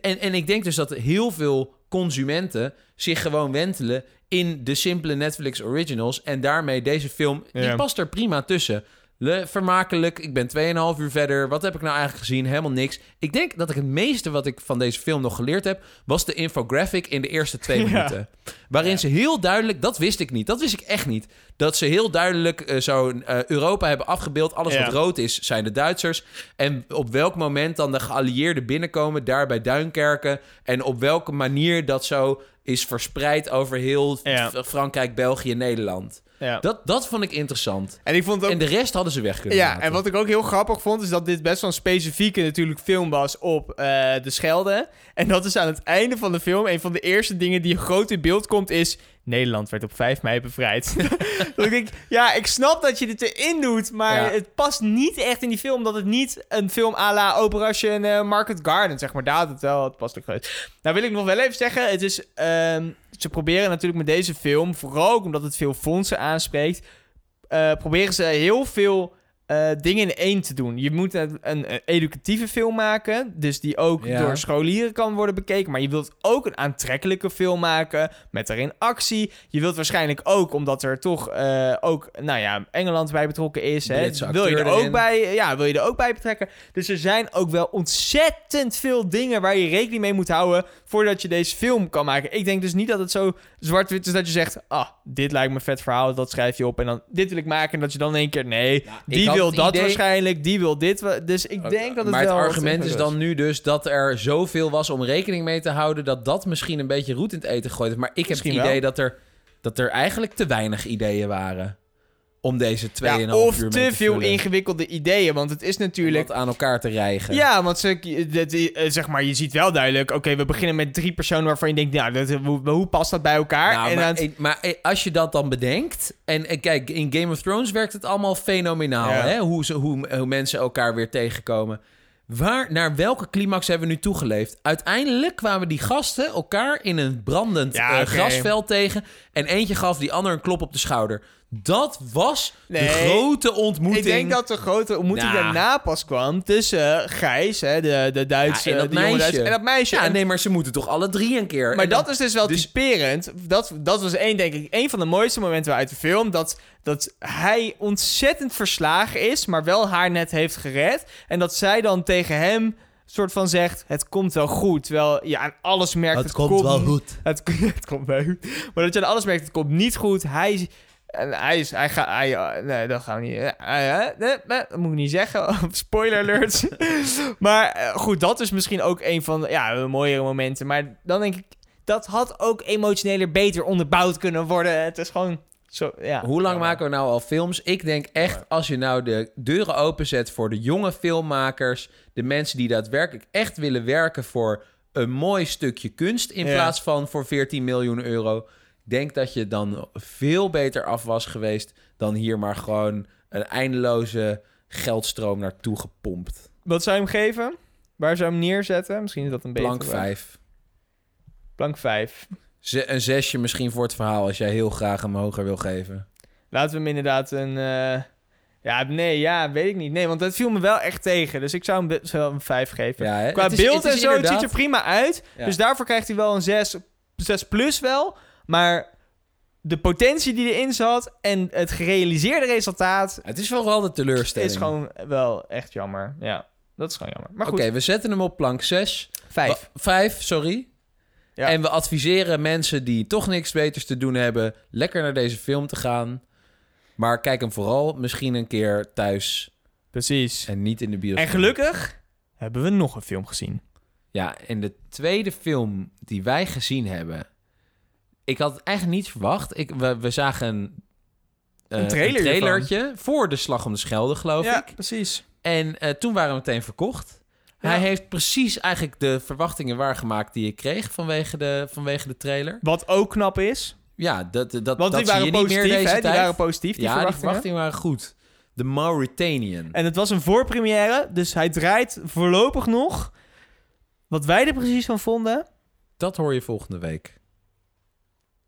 En, en ik denk dus dat heel veel consumenten zich gewoon wentelen in de simpele Netflix originals. En daarmee deze film, die Ja. past er prima tussen. Le, vermakelijk, ik ben 2,5 uur verder. Wat heb ik nou eigenlijk gezien? Helemaal niks. Ik denk dat ik het meeste wat ik van deze film nog geleerd heb... was de infographic in de eerste twee Ja. minuten. Waarin ze heel duidelijk... Dat wist ik niet. Dat wist ik echt niet. Dat ze heel duidelijk eh, zo eh, Europa hebben afgebeeld. Alles Ja. wat rood is, zijn de Duitsers. En op welk moment dan de geallieerden binnenkomen... daar bij Duinkerken. En op welke manier dat zo is verspreid over heel Frankrijk, België, Nederland. Ja. Dat, dat vond ik interessant. En ik vond ook En de rest hadden ze weg kunnen Ja, laten. en wat ik ook heel grappig vond, is dat dit best wel een specifieke natuurlijk film was op eh, de Schelde. En dat is aan het einde van de film, een van de eerste dingen die groot in beeld komt, is Nederland werd op 5 mei bevrijd. dat ik denk, ja, ik snap dat je dit erin doet, maar Ja. het past niet echt in die film, omdat het niet een film à la Operation eh, Market Garden, zeg maar. Daar had het wel, het past ook geweest. Nou wil ik nog wel even zeggen, het is, ehm, ze proberen natuurlijk met deze film, vooral ook omdat het veel fondsen aanspreekt, eh, proberen ze heel veel eh, dingen in één te doen. Je moet een, een, educatieve film maken, dus die ook Ja. door scholieren kan worden bekeken. Maar je wilt ook een aantrekkelijke film maken met daarin actie. Je wilt waarschijnlijk ook, omdat er toch eh, ook, nou ja, Engeland bij betrokken is, hè, wil je er ook bij, ja, wil je er ook bij betrekken. Dus er zijn ook wel ontzettend veel dingen waar je rekening mee moet houden voordat je deze film kan maken. Ik denk dus niet dat het zo zwart-wit is dat je zegt, ah, dit lijkt me een vet verhaal, dat schrijf je op en dan dit wil ik maken en dat je dan in één keer, nee, die had wil het dat idee- waarschijnlijk, die wil dit. Dus ik denk dat het maar wel... het wat argument is dan nu dus dat er zoveel was om rekening mee te houden... dat dat misschien een beetje roet in het eten gegooid heeft. Maar ik heb Misschien het idee wel. dat er, dat er eigenlijk te weinig ideeën waren... om deze 2,5 Ja, uur of te veel vullen. ingewikkelde ideeën, want het is Om natuurlijk... dat aan elkaar te rijgen. Ja, want ze, eh, zeg maar, je ziet wel duidelijk... Oké, we beginnen met drie personen waarvan je denkt... Nou, dat, hoe, hoe past dat bij elkaar? Nou, en maar, dan- maar als je dat dan bedenkt... En, en kijk, in Game of Thrones werkt het allemaal fenomenaal... Ja. Hè? Hoe, ze, hoe, hoe mensen elkaar weer tegenkomen. Waar, naar welke climax hebben we nu toegeleefd? Uiteindelijk kwamen die gasten elkaar in een brandend Ja, eh, grasveld tegen... en eentje gaf die ander een klop op de schouder. Dat was de grote ontmoeting. Ik denk dat de grote ontmoeting Nou. daarna pas kwam tussen Gijs, hè, de, de Duitse, Ja, en dat de jonge meisje. Duitse, en dat meisje. Ja, En- nee, maar ze moeten toch alle drie een keer. Maar En dan- dat is dus wel dus- typerend. Dat, dat was één, denk ik, één van de mooiste momenten uit de film. Dat, dat hij ontzettend verslagen is, maar wel haar net heeft gered. En dat zij dan tegen hem soort van zegt: Het komt wel goed. Terwijl je aan alles merkt: Het, Het, het komt wel goed. Maar dat je aan alles merkt: Het komt niet goed. Hij. En hij is, hij gaat, hij, eh, nee, dat gaan we niet, eh, nee, dat moet ik niet zeggen, spoiler alerts. maar eh, goed, dat is misschien ook een van de, ja, mooiere momenten. Maar dan denk ik, dat had ook emotioneler beter onderbouwd kunnen worden. Het is gewoon zo, ja. Hoe lang Ja, maken we nou al films? Ik denk echt, als je nou de deuren openzet voor de jonge filmmakers, de mensen die daadwerkelijk echt willen werken voor een mooi stukje kunst in Ja. plaats van voor 14 miljoen euro, denk dat je dan veel beter af was geweest dan hier maar gewoon een eindeloze geldstroom naartoe gepompt. Wat zou je hem geven? Waar zou je hem neerzetten? Misschien is dat een betere Plank vraag. 5. Plank 5. Een zesje misschien voor het verhaal als jij heel graag hem hoger wil geven. Laten we hem inderdaad een... eh, ja, nee, ja, weet ik niet. Nee, want het viel me wel echt tegen. Dus ik zou hem wel een 5 geven. Ja? Qua is- beeld en zo, het ziet er prima uit. Ja. Dus daarvoor krijgt hij wel een 6, 6 plus wel. Maar de potentie die erin zat en het gerealiseerde resultaat Het is vooral de teleurstelling. is gewoon wel echt jammer. Ja, dat is gewoon jammer. Maar Oké, goed, we zetten hem op plank 6. 5. Wa- Vijf, sorry. Ja. En we adviseren mensen die toch niks beters te doen hebben... lekker naar deze film te gaan. Maar kijk hem vooral misschien een keer thuis Precies. en niet in de bioscoop. En gelukkig hebben we nog een film gezien. Ja, en de tweede film die wij gezien hebben... Ik had het eigenlijk niet verwacht. Ik, we, we zagen een, eh, Een trailer een trailertje voor de Slag om de Schelde, geloof ja, ik. precies. En eh, toen waren we meteen verkocht. Ja. Hij heeft precies eigenlijk de verwachtingen waargemaakt die ik kreeg vanwege de, vanwege de trailer. Wat ook knap is. Ja, dat, dat, Want dat die zie waren je niet positief, meer deze hè? Die waren positief, die ja, die verwachtingen waren goed. De Mauritanian. En het was een voorpremière, dus hij draait voorlopig nog. Wat wij er precies van vonden... Dat hoor je volgende week.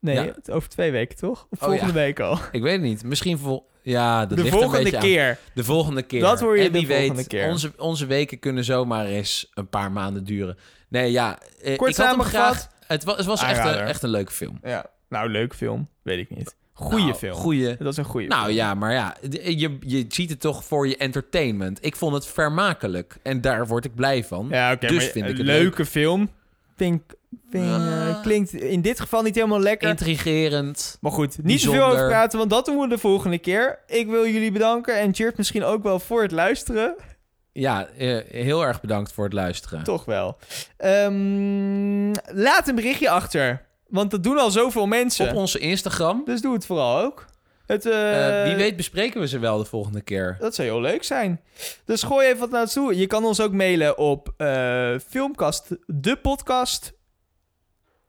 Nee, Ja. over twee weken, toch? Of Oh, volgende ja. week al. Ik weet het niet. Misschien vol... Ja, dat de ligt een volgende aan. keer. De volgende keer. Dat hoor je en wie de weet, volgende keer. Onze, onze weken kunnen zomaar eens een paar maanden duren. Nee, ja. eh, Kort ik had hem samengevat. graag... Het was, het was echt, een, echt een leuke film. Ja. Nou, leuk film. Weet ik niet. Goeie Nou, film. Goeie. Dat is een goede Nou film. ja, maar ja, d- je, je ziet het toch voor je entertainment. Ik vond het vermakelijk en daar word ik blij van. Ja, oké, dus vind ik een het leuke film. Vind, ik- vind, eh, Ah. klinkt in dit geval niet helemaal lekker. Intrigerend. maar goed, niet te veel bijzonder. over praten, want dat doen we de volgende keer. Ik wil jullie bedanken en Cheert misschien ook wel voor het luisteren. Ja, eh, heel erg bedankt voor het luisteren. Toch wel. Ehm, laat een berichtje achter, want dat doen al zoveel mensen. Op onze Instagram. Dus doe het vooral ook. Het, eh, Eh, wie weet bespreken we ze wel de volgende keer. Dat zou heel leuk zijn. Dus gooi even wat naartoe. Je kan ons ook mailen op eh, Filmkast, de podcast.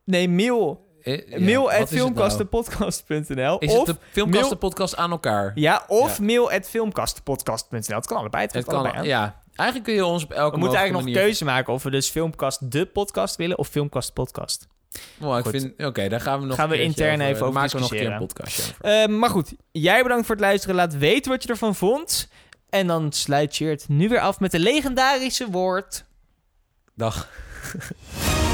Nee, mail. Ja, mail at nou? of de filmkastenpodcast aan elkaar? Ja, of Ja. mail at filmkastenpodcast.nl. Het kan allebei. Het, Het kan allebei ja. Eigenlijk kun je ons op elke We moeten eigenlijk nog manier... keuze maken of we dus Filmkast de podcast willen of Filmkast podcast. Oh, ik vind... Oké, daar gaan we nog Gaan we intern over- even over maken we nog een keer een podcastje over. Eh, maar goed, jij bedankt voor het luisteren. Laat weten wat je ervan vond. En dan sluit je het nu weer af met de legendarische woord. Dag.